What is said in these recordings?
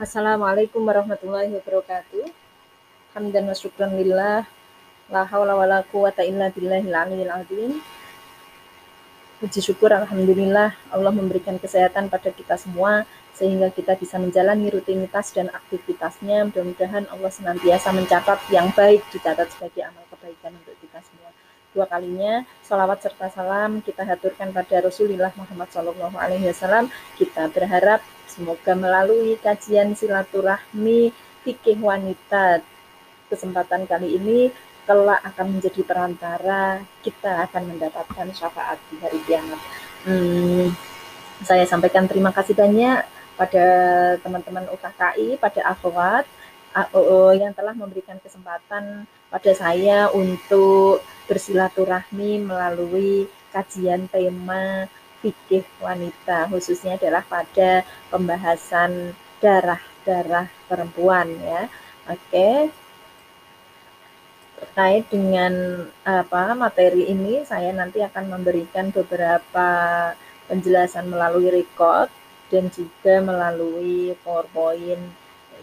Assalamualaikum warahmatullahi wabarakatuh. Hamdan wa syukran lillah. La hawla wa la quwata illa azim. Puji syukur Alhamdulillah Allah memberikan kesehatan pada kita semua sehingga kita bisa menjalani rutinitas dan aktivitasnya. Mudah-mudahan Allah senantiasa mencatat yang baik dicatat sebagai amal kebaikan untuk kita semua. Dua kalinya salawat serta salam kita haturkan pada Rasulullah Muhammad SAW. Kita berharap Semoga melalui kajian silaturahmi fikih wanita kesempatan kali ini kelak akan menjadi perantara kita akan mendapatkan syafaat di hari kiamat. Hmm, saya sampaikan terima kasih banyak pada teman-teman UKKI, pada akhwat yang telah memberikan kesempatan pada saya untuk bersilaturahmi melalui kajian tema fikih wanita khususnya adalah pada pembahasan darah-darah perempuan ya. Oke. Terkait dengan apa materi ini saya nanti akan memberikan beberapa penjelasan melalui record dan juga melalui PowerPoint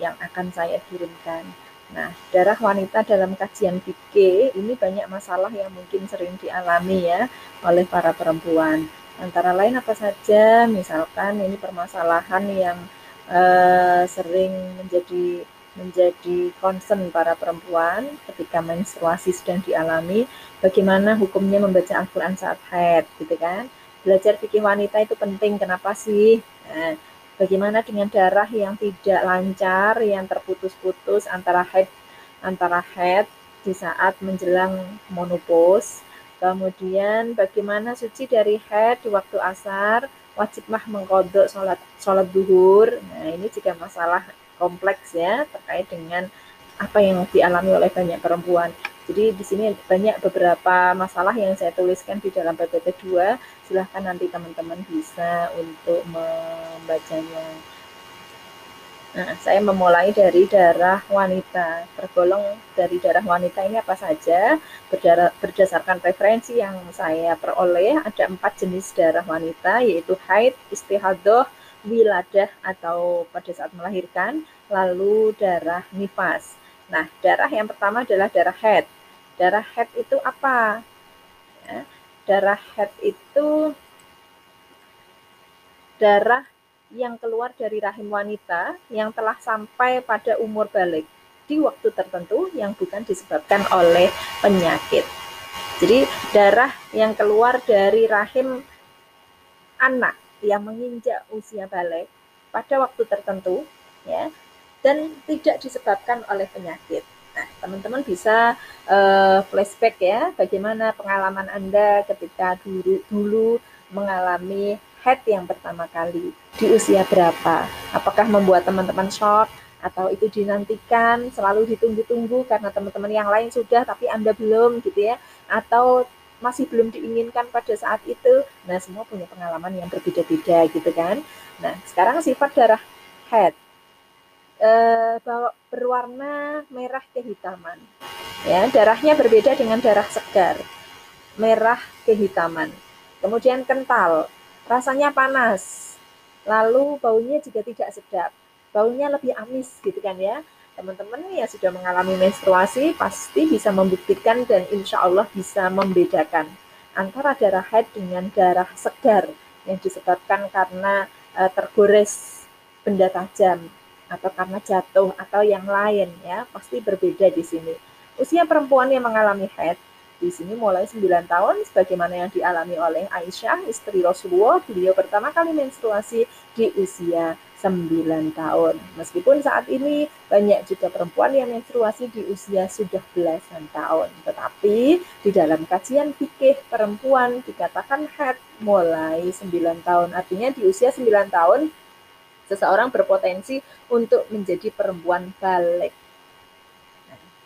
yang akan saya kirimkan. Nah, darah wanita dalam kajian fikih ini banyak masalah yang mungkin sering dialami ya oleh para perempuan. Antara lain apa saja, misalkan ini permasalahan yang uh, sering menjadi menjadi concern para perempuan ketika menstruasi sedang dialami, bagaimana hukumnya membaca Al-Quran saat haid, gitu kan? Belajar fikih wanita itu penting, kenapa sih? Nah, bagaimana dengan darah yang tidak lancar, yang terputus-putus antara haid antara haid di saat menjelang monopause Kemudian bagaimana suci dari head di waktu asar, wajib mah mengkodok sholat, sholat duhur. Nah ini juga masalah kompleks ya terkait dengan apa yang dialami oleh banyak perempuan. Jadi di sini banyak beberapa masalah yang saya tuliskan di dalam PPT 2. Silahkan nanti teman-teman bisa untuk membacanya. Nah, saya memulai dari darah wanita. Tergolong dari darah wanita ini apa saja? Berdara, berdasarkan referensi yang saya peroleh, ada empat jenis darah wanita, yaitu haid, istihadoh, wiladah atau pada saat melahirkan, lalu darah nifas. Nah, darah yang pertama adalah darah haid. Darah haid itu apa? Ya, darah haid itu darah yang keluar dari rahim wanita yang telah sampai pada umur balik di waktu tertentu yang bukan disebabkan oleh penyakit. Jadi darah yang keluar dari rahim anak yang menginjak usia balik pada waktu tertentu ya dan tidak disebabkan oleh penyakit. Nah, teman-teman bisa uh, flashback ya bagaimana pengalaman Anda ketika dulu dulu mengalami head yang pertama kali di usia berapa? Apakah membuat teman-teman shock atau itu dinantikan, selalu ditunggu-tunggu karena teman-teman yang lain sudah tapi Anda belum gitu ya? Atau masih belum diinginkan pada saat itu. Nah, semua punya pengalaman yang berbeda-beda gitu kan. Nah, sekarang sifat darah head eh, berwarna merah kehitaman. Ya, darahnya berbeda dengan darah segar. Merah kehitaman. Kemudian kental, rasanya panas, lalu baunya juga tidak sedap, baunya lebih amis gitu kan ya. Teman-teman yang sudah mengalami menstruasi pasti bisa membuktikan dan insya Allah bisa membedakan antara darah haid dengan darah segar yang disebabkan karena e, tergores benda tajam atau karena jatuh atau yang lain ya pasti berbeda di sini. Usia perempuan yang mengalami haid di sini mulai 9 tahun sebagaimana yang dialami oleh Aisyah istri Rasulullah beliau pertama kali menstruasi di usia 9 tahun. Meskipun saat ini banyak juga perempuan yang menstruasi di usia sudah belasan tahun. Tetapi di dalam kajian fikih perempuan dikatakan head mulai 9 tahun. Artinya di usia 9 tahun seseorang berpotensi untuk menjadi perempuan balik.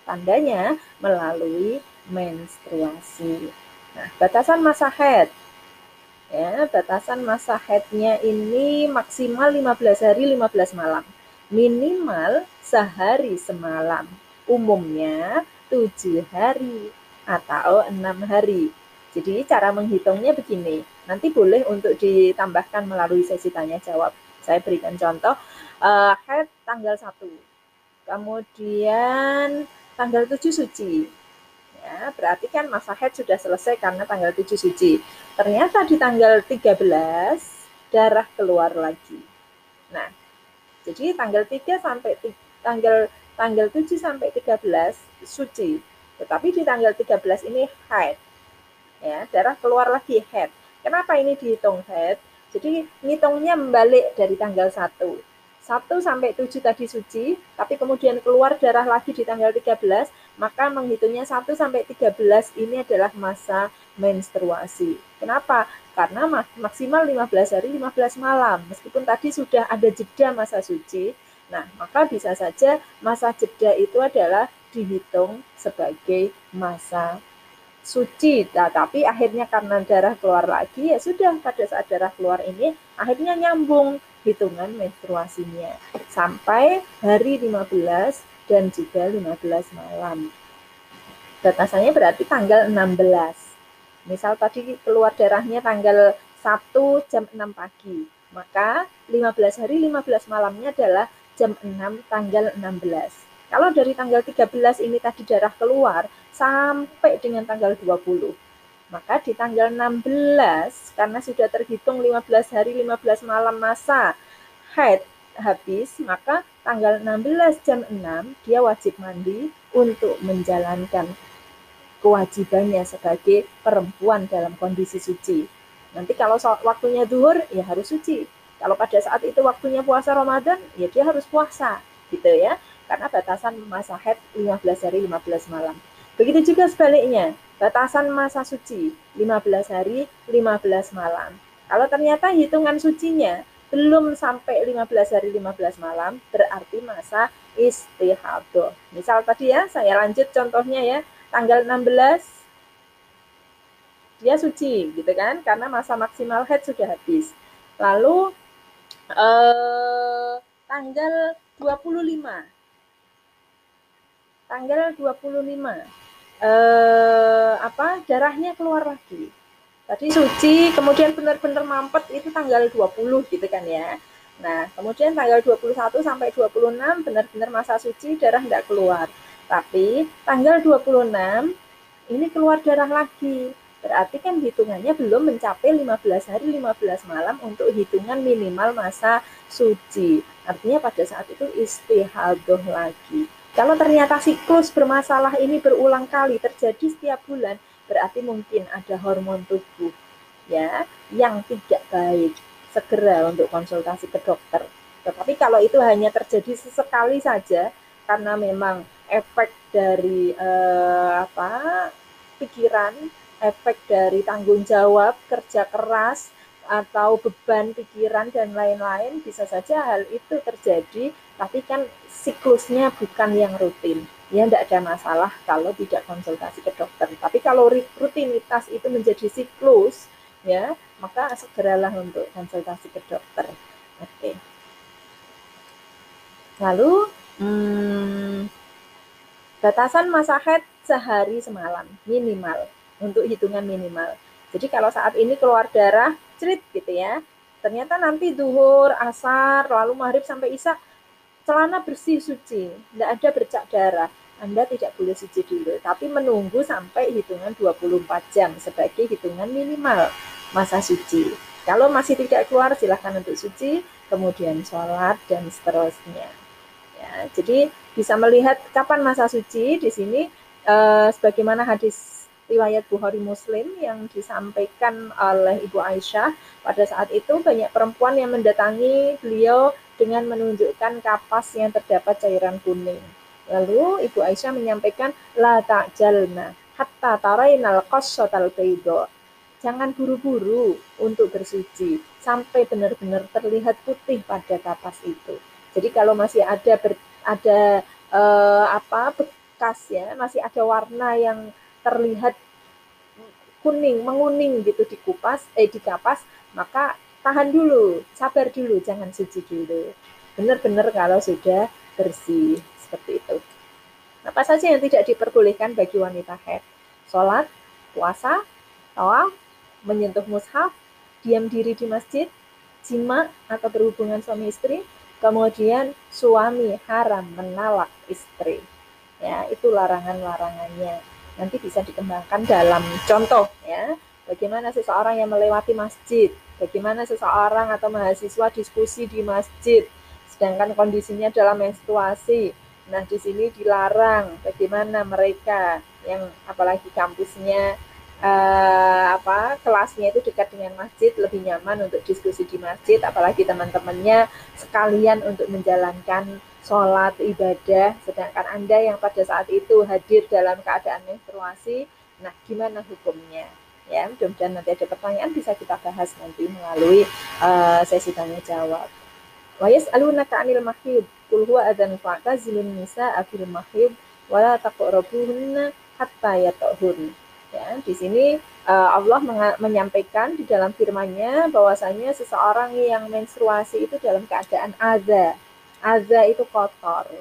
Tandanya melalui menstruasi. Nah, batasan masa haid. Ya, batasan masa haidnya ini maksimal 15 hari 15 malam. Minimal sehari semalam. Umumnya 7 hari atau 6 hari. Jadi cara menghitungnya begini. Nanti boleh untuk ditambahkan melalui sesi tanya jawab. Saya berikan contoh uh, head tanggal 1. Kemudian tanggal 7 suci. Ya, berarti kan masa haid sudah selesai karena tanggal 7 suci. Ternyata di tanggal 13 darah keluar lagi. Nah, jadi tanggal 3 sampai tanggal tanggal 7 sampai 13 suci. Tetapi di tanggal 13 ini haid. Ya, darah keluar lagi haid. Kenapa ini dihitung haid? Jadi ngitungnya membalik dari tanggal 1. 1 sampai 7 tadi suci, tapi kemudian keluar darah lagi di tanggal 13, maka menghitungnya 1 sampai 13 ini adalah masa menstruasi. Kenapa? Karena maksimal 15 hari 15 malam. Meskipun tadi sudah ada jeda masa suci, nah maka bisa saja masa jeda itu adalah dihitung sebagai masa suci. Nah, tapi akhirnya karena darah keluar lagi, ya sudah pada saat darah keluar ini akhirnya nyambung hitungan menstruasinya sampai hari 15 dan juga 15 malam. Batasannya berarti tanggal 16. Misal tadi keluar darahnya tanggal 1 jam 6 pagi, maka 15 hari 15 malamnya adalah jam 6 tanggal 16. Kalau dari tanggal 13 ini tadi darah keluar sampai dengan tanggal 20, maka di tanggal 16 karena sudah terhitung 15 hari 15 malam masa haid habis, maka tanggal 16 jam 6 dia wajib mandi untuk menjalankan kewajibannya sebagai perempuan dalam kondisi suci. Nanti kalau waktunya duhur ya harus suci. Kalau pada saat itu waktunya puasa Ramadan ya dia harus puasa gitu ya. Karena batasan masa haid 15 hari 15 malam. Begitu juga sebaliknya, batasan masa suci 15 hari 15 malam. Kalau ternyata hitungan sucinya belum sampai 15 hari 15 malam, berarti masa istihadah. Misal tadi ya, saya lanjut contohnya ya, tanggal 16 dia suci gitu kan, karena masa maksimal haid sudah habis. Lalu eh, tanggal 25 tanggal 25 eh, apa darahnya keluar lagi. Tadi suci, kemudian benar-benar mampet itu tanggal 20 gitu kan ya. Nah, kemudian tanggal 21 sampai 26 benar-benar masa suci darah tidak keluar. Tapi tanggal 26 ini keluar darah lagi. Berarti kan hitungannya belum mencapai 15 hari 15 malam untuk hitungan minimal masa suci. Artinya pada saat itu istihadoh lagi. Kalau ternyata siklus bermasalah ini berulang kali terjadi setiap bulan, berarti mungkin ada hormon tubuh ya yang tidak baik. Segera untuk konsultasi ke dokter. Tetapi kalau itu hanya terjadi sesekali saja karena memang efek dari eh, apa pikiran, efek dari tanggung jawab, kerja keras atau beban pikiran dan lain-lain bisa saja hal itu terjadi tapi kan siklusnya bukan yang rutin. Ya tidak ada masalah kalau tidak konsultasi ke dokter. Tapi kalau rutinitas itu menjadi siklus, ya maka segeralah untuk konsultasi ke dokter. Oke. Lalu hmm, batasan masa haid sehari semalam minimal untuk hitungan minimal. Jadi kalau saat ini keluar darah, cerit gitu ya. Ternyata nanti duhur, asar, lalu maghrib sampai isak celana bersih suci, tidak ada bercak darah. Anda tidak boleh suci dulu, tapi menunggu sampai hitungan 24 jam sebagai hitungan minimal masa suci. Kalau masih tidak keluar, silahkan untuk suci, kemudian sholat, dan seterusnya. Ya, jadi bisa melihat kapan masa suci di sini, eh, sebagaimana hadis riwayat Bukhari Muslim yang disampaikan oleh Ibu Aisyah pada saat itu banyak perempuan yang mendatangi beliau dengan menunjukkan kapas yang terdapat cairan kuning. Lalu Ibu Aisyah menyampaikan la ta'jalna hatta tarainal qassatal bayda. Jangan buru-buru untuk bersuci sampai benar-benar terlihat putih pada kapas itu. Jadi kalau masih ada ber, ada eh, apa bekas ya, masih ada warna yang terlihat kuning, menguning gitu di kupas eh di kapas, maka tahan dulu, sabar dulu, jangan suci dulu. Benar-benar kalau sudah bersih seperti itu. Apa saja yang tidak diperbolehkan bagi wanita haid? Sholat, puasa, tawaf, menyentuh mushaf, diam diri di masjid, jima atau berhubungan suami istri, Kemudian suami haram menalak istri. Ya, itu larangan-larangannya. Nanti bisa dikembangkan dalam contoh ya. Bagaimana seseorang yang melewati masjid, bagaimana seseorang atau mahasiswa diskusi di masjid sedangkan kondisinya dalam menstruasi. Nah, di sini dilarang bagaimana mereka yang apalagi kampusnya uh, apa kelasnya itu dekat dengan masjid lebih nyaman untuk diskusi di masjid. Apalagi teman-temannya sekalian untuk menjalankan sholat ibadah. Sedangkan anda yang pada saat itu hadir dalam keadaan menstruasi nah gimana hukumnya? Ya mudah-mudahan nanti ada pertanyaan bisa kita bahas nanti melalui uh, sesi tanya jawab wa yas'alunaka 'anil mahid qul huwa adzan fa'tazilun nisa afil mahid wala taqrabuhunna hatta yatahun Ya, di sini uh, Allah menyampaikan di dalam firman-Nya bahwasanya seseorang yang menstruasi itu dalam keadaan aza. Aza itu kotor.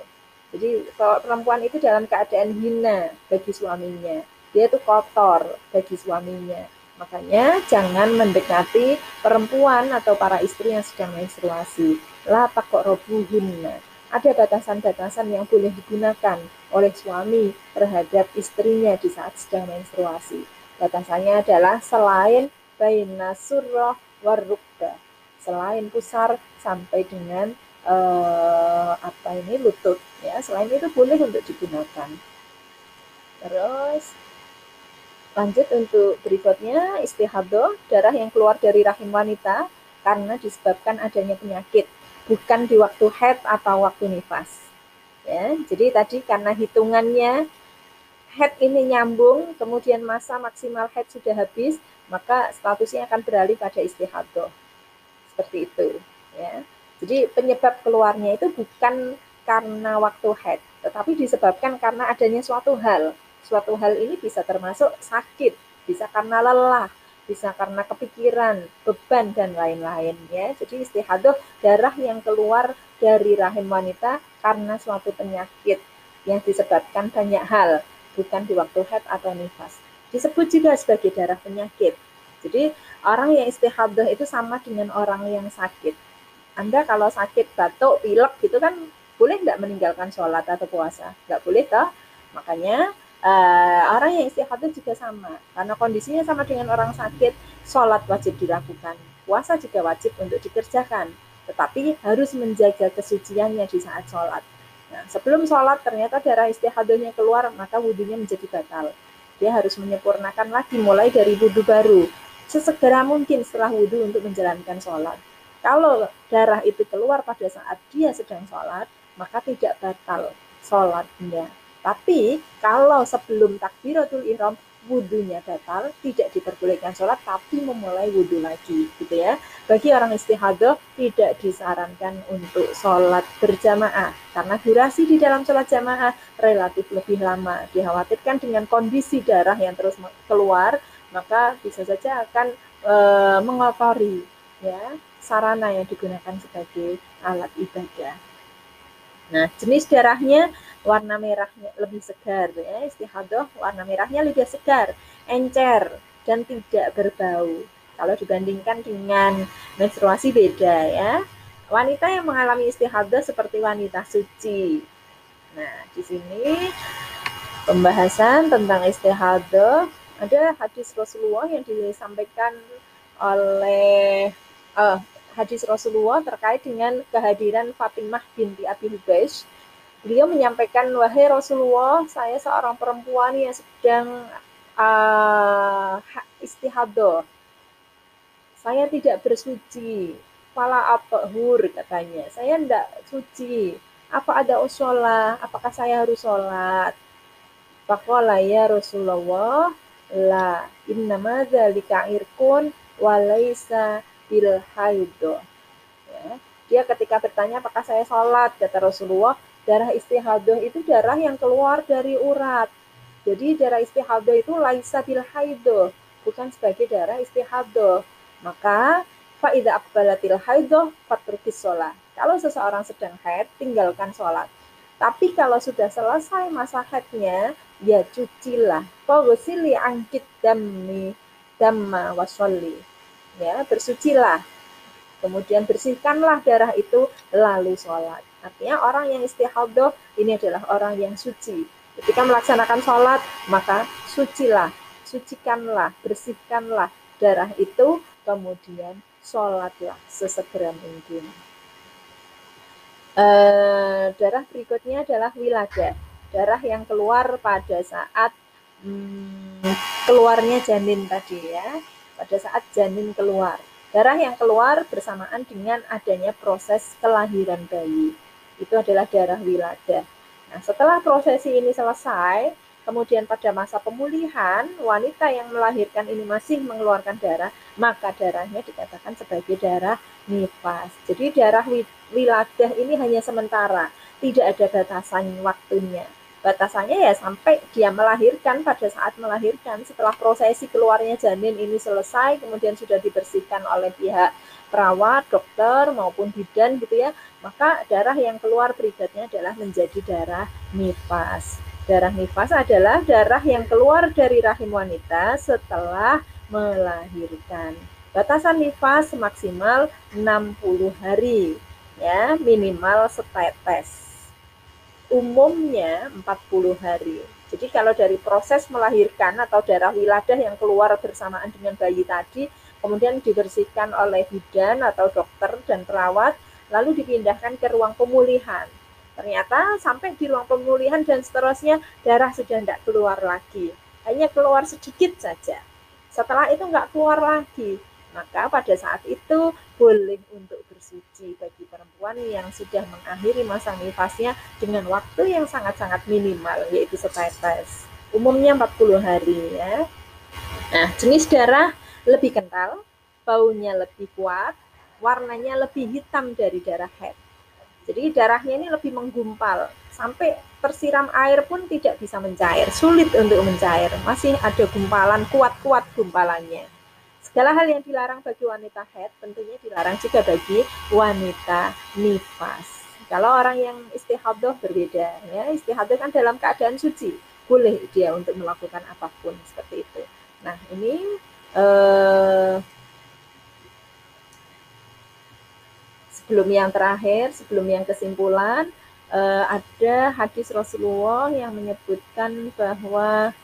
Jadi kalau perempuan itu dalam keadaan hina bagi suaminya, dia itu kotor bagi suaminya. Makanya jangan mendekati perempuan atau para istri yang sedang menstruasi. La taqrabuhunna ada batasan-batasan yang boleh digunakan oleh suami terhadap istrinya di saat sedang menstruasi. Batasannya adalah selain baina surah warukba, selain pusar sampai dengan uh, apa ini lutut ya. Selain itu boleh untuk digunakan. Terus lanjut untuk berikutnya istihadah darah yang keluar dari rahim wanita karena disebabkan adanya penyakit bukan di waktu head atau waktu nifas. Ya, jadi tadi karena hitungannya head ini nyambung, kemudian masa maksimal head sudah habis, maka statusnya akan beralih pada istihadah. Seperti itu, ya. Jadi penyebab keluarnya itu bukan karena waktu head, tetapi disebabkan karena adanya suatu hal. Suatu hal ini bisa termasuk sakit, bisa karena lelah, bisa karena kepikiran, beban dan lain-lain ya. Jadi istihadah darah yang keluar dari rahim wanita karena suatu penyakit yang disebabkan banyak hal, bukan di waktu haid atau nifas. Disebut juga sebagai darah penyakit. Jadi orang yang istihadah itu sama dengan orang yang sakit. Anda kalau sakit batuk, pilek gitu kan boleh nggak meninggalkan sholat atau puasa? Nggak boleh toh? Makanya uh, orang yang istihadah juga sama. Karena kondisinya sama dengan orang sakit sholat wajib dilakukan puasa juga wajib untuk dikerjakan. Tetapi harus menjaga kesuciannya di saat sholat. Nah, sebelum sholat ternyata darah istihadahnya keluar maka wudhunya menjadi batal. Dia harus menyempurnakan lagi mulai dari wudhu baru. Sesegera mungkin setelah wudhu untuk menjalankan sholat. Kalau darah itu keluar pada saat dia sedang sholat maka tidak batal sholatnya tapi kalau sebelum takbiratul ihram wudhunya batal, tidak diperbolehkan sholat, tapi memulai wudhu lagi, gitu ya. Bagi orang istihadah tidak disarankan untuk sholat berjamaah, karena durasi di dalam sholat jamaah relatif lebih lama. Dikhawatirkan dengan kondisi darah yang terus keluar, maka bisa saja akan e, mengotori ya sarana yang digunakan sebagai alat ibadah. Nah, jenis darahnya warna merahnya lebih segar. Ya istihadah warna merahnya lebih segar encer dan tidak berbau. Kalau dibandingkan dengan menstruasi beda ya. Wanita yang mengalami istihadah seperti wanita suci. Nah di sini pembahasan tentang istihadah. Ada hadis Rasulullah yang disampaikan oleh uh, hadis Rasulullah terkait dengan kehadiran Fatimah binti Abi Hubeish Beliau menyampaikan, wahai Rasulullah, saya seorang perempuan yang sedang uh, istihadah. Saya tidak bersuci. Fala hur katanya. Saya tidak suci. Apa ada usola? Apakah saya harus sholat? Faqala ya Rasulullah, la innama dzalika irkun walaysa bil Ya. Dia ketika bertanya apakah saya sholat, kata Rasulullah, Darah istihadah itu darah yang keluar dari urat. Jadi darah istihadah itu laisa bil bukan sebagai darah istihadah. Maka faida akbalatil haidah fatrukis sholat. Kalau seseorang sedang haid, tinggalkan sholat. Tapi kalau sudah selesai masa haidnya, ya cucilah. Fawasili angkit dami damma wasolli. Ya, bersucilah kemudian bersihkanlah darah itu lalu sholat. Artinya orang yang istihadah ini adalah orang yang suci. Ketika melaksanakan sholat, maka sucilah, sucikanlah, bersihkanlah darah itu, kemudian sholatlah sesegera mungkin. E, darah berikutnya adalah wiladah. Darah yang keluar pada saat hmm, keluarnya janin tadi ya, pada saat janin keluar. Darah yang keluar bersamaan dengan adanya proses kelahiran bayi. Itu adalah darah wiladah. Nah, setelah prosesi ini selesai, kemudian pada masa pemulihan, wanita yang melahirkan ini masih mengeluarkan darah, maka darahnya dikatakan sebagai darah nifas. Jadi darah wiladah ini hanya sementara, tidak ada batasan waktunya batasannya ya sampai dia melahirkan pada saat melahirkan setelah prosesi keluarnya janin ini selesai kemudian sudah dibersihkan oleh pihak perawat, dokter maupun bidan gitu ya maka darah yang keluar berikutnya adalah menjadi darah nifas. Darah nifas adalah darah yang keluar dari rahim wanita setelah melahirkan. Batasan nifas maksimal 60 hari ya minimal setetes. Umumnya 40 hari. Jadi kalau dari proses melahirkan atau darah wiladah yang keluar bersamaan dengan bayi tadi, kemudian dibersihkan oleh bidan atau dokter dan perawat, lalu dipindahkan ke ruang pemulihan. Ternyata sampai di ruang pemulihan dan seterusnya darah sudah tidak keluar lagi, hanya keluar sedikit saja. Setelah itu nggak keluar lagi, maka pada saat itu boleh untuk bersuci bagi perempuan yang sudah mengakhiri masa nifasnya dengan waktu yang sangat-sangat minimal yaitu setetes. Umumnya 40 hari ya. Nah, jenis darah lebih kental, baunya lebih kuat, warnanya lebih hitam dari darah head. Jadi darahnya ini lebih menggumpal sampai tersiram air pun tidak bisa mencair, sulit untuk mencair. Masih ada gumpalan kuat-kuat gumpalannya. Segala hal yang dilarang bagi wanita head tentunya dilarang juga bagi wanita nifas. Kalau orang yang istihadah berbeda, ya istihadah kan dalam keadaan suci, boleh dia untuk melakukan apa pun seperti itu. Nah ini eh, sebelum yang terakhir, sebelum yang kesimpulan, eh, ada hadis Rasulullah yang menyebutkan bahwa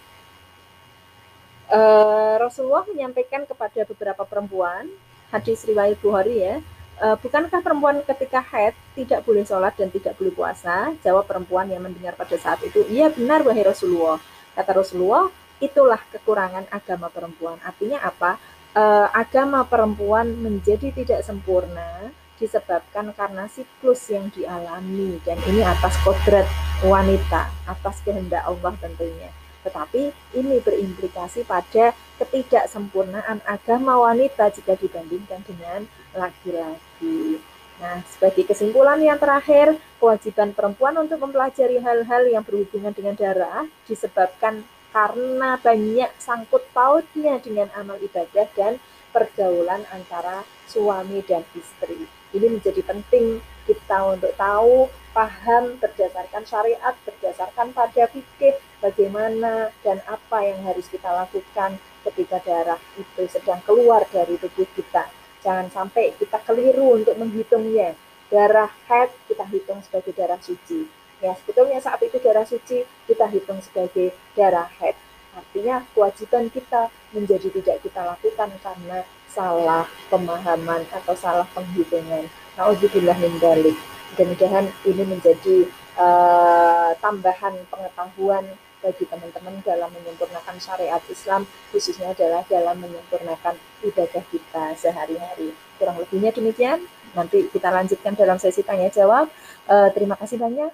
uh, Rasulullah menyampaikan kepada beberapa perempuan, hadis riwayat Bukhari ya, uh, bukankah perempuan ketika haid tidak boleh sholat dan tidak boleh puasa? Jawab perempuan yang mendengar pada saat itu, iya benar wahai Rasulullah. Kata Rasulullah, itulah kekurangan agama perempuan. Artinya apa? Uh, agama perempuan menjadi tidak sempurna disebabkan karena siklus yang dialami dan ini atas kodrat wanita, atas kehendak Allah tentunya tetapi ini berimplikasi pada ketidaksempurnaan agama wanita jika dibandingkan dengan laki-laki. Nah, sebagai kesimpulan yang terakhir, kewajiban perempuan untuk mempelajari hal-hal yang berhubungan dengan darah disebabkan karena banyak sangkut pautnya dengan amal ibadah dan pergaulan antara suami dan istri. Ini menjadi penting kita untuk tahu, paham berdasarkan syariat, berdasarkan pada fikih, bagaimana dan apa yang harus kita lakukan ketika darah itu sedang keluar dari tubuh kita. Jangan sampai kita keliru untuk menghitungnya. Darah head kita hitung sebagai darah suci. Ya, sebetulnya saat itu darah suci kita hitung sebagai darah head. Artinya kewajiban kita menjadi tidak kita lakukan karena salah pemahaman atau salah penghitungan. Nauzubillah min dalik. Mudah-mudahan ini menjadi uh, tambahan pengetahuan bagi teman-teman dalam menyempurnakan syariat Islam khususnya adalah dalam menyempurnakan ibadah kita sehari-hari. Kurang lebihnya demikian. Nanti kita lanjutkan dalam sesi tanya jawab. Uh, terima kasih banyak.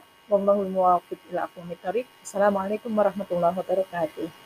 Assalamualaikum warahmatullahi wabarakatuh.